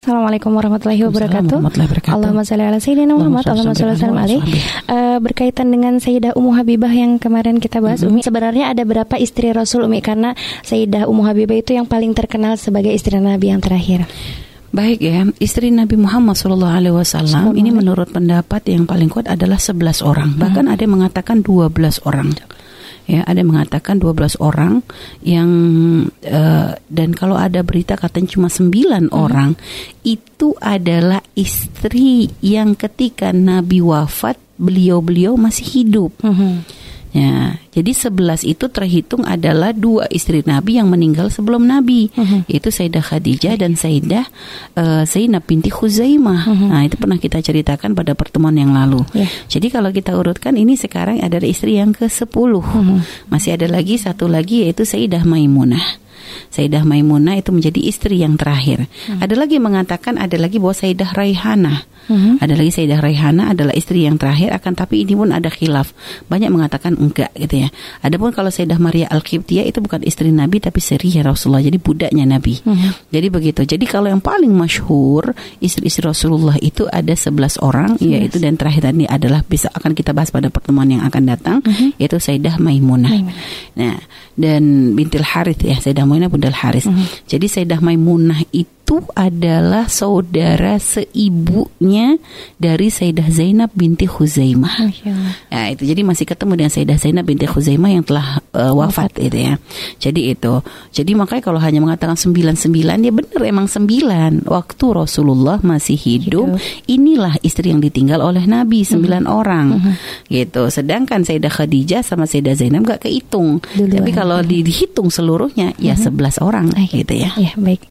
Assalamualaikum warahmatullahi wabarakatuh. Allahumma shalli ala sayyidina Muhammad. Allahumma shalli ala alaihi. Uh, berkaitan dengan Sayyidah Ummu Habibah yang kemarin kita bahas, mm -hmm. Umi, sebenarnya ada berapa istri Rasul Umi karena Sayyidah Ummu Habibah itu yang paling terkenal sebagai istri Nabi yang terakhir. Baik ya, istri Nabi Muhammad Shallallahu Alaihi Wasallam ini menurut pendapat yang paling kuat adalah 11 orang. Bahkan hmm. ada yang mengatakan 12 orang ya ada yang mengatakan 12 orang yang uh, dan kalau ada berita katanya cuma 9 hmm. orang itu adalah istri yang ketika Nabi wafat beliau-beliau masih hidup. Hmm. Ya, jadi sebelas itu terhitung adalah dua istri Nabi yang meninggal sebelum Nabi, uh-huh. yaitu Sayyidah Khadijah dan Sayyidah uh, Zainab binti Khuzaimah. Uh-huh. Nah, itu pernah kita ceritakan pada pertemuan yang lalu. Yeah. Jadi kalau kita urutkan ini sekarang adalah istri yang ke-10. Uh-huh. Masih ada lagi satu lagi yaitu Sayyidah Maimunah. Sayyidah Maimunah itu menjadi istri yang terakhir. Hmm. Ada lagi yang mengatakan ada lagi bahwa Sayyidah Raihana hmm Ada lagi Sayyidah Raihana adalah istri yang terakhir akan tapi ini pun ada khilaf. Banyak mengatakan enggak gitu ya. Adapun kalau Sayyidah Maria Al-Qibtiyah itu bukan istri Nabi tapi ya Rasulullah. Jadi budaknya Nabi. Mm-hmm. Jadi begitu. Jadi kalau yang paling masyhur istri-istri Rasulullah itu ada 11 orang yes. yaitu dan terakhir tadi adalah bisa akan kita bahas pada pertemuan yang akan datang mm-hmm. yaitu Sayyidah Maimunah. Maimunah. Nah, dan bintil Harith ya, Sayyidah Maimunah Bundal Harith. Mm-hmm. Jadi Sayyidah Maimunah itu itu adalah saudara seibunya dari Sayyidah Zainab binti Khuzaimah. Nah, itu jadi masih ketemu dengan Sayyidah Zainab binti Khuzaimah yang telah uh, wafat, wafat itu ya. Jadi itu. Jadi makanya kalau hanya mengatakan sembilan sembilan ya benar emang sembilan. Waktu Rasulullah masih hidup, hidup. inilah istri yang ditinggal oleh Nabi sembilan mm -hmm. orang. Mm -hmm. Gitu. Sedangkan Sayyidah Khadijah sama Sayyidah Zainab gak kehitung. Tapi kalau dihitung seluruhnya mm -hmm. ya mm-hmm. sebelas orang gitu ya. Ya, baik.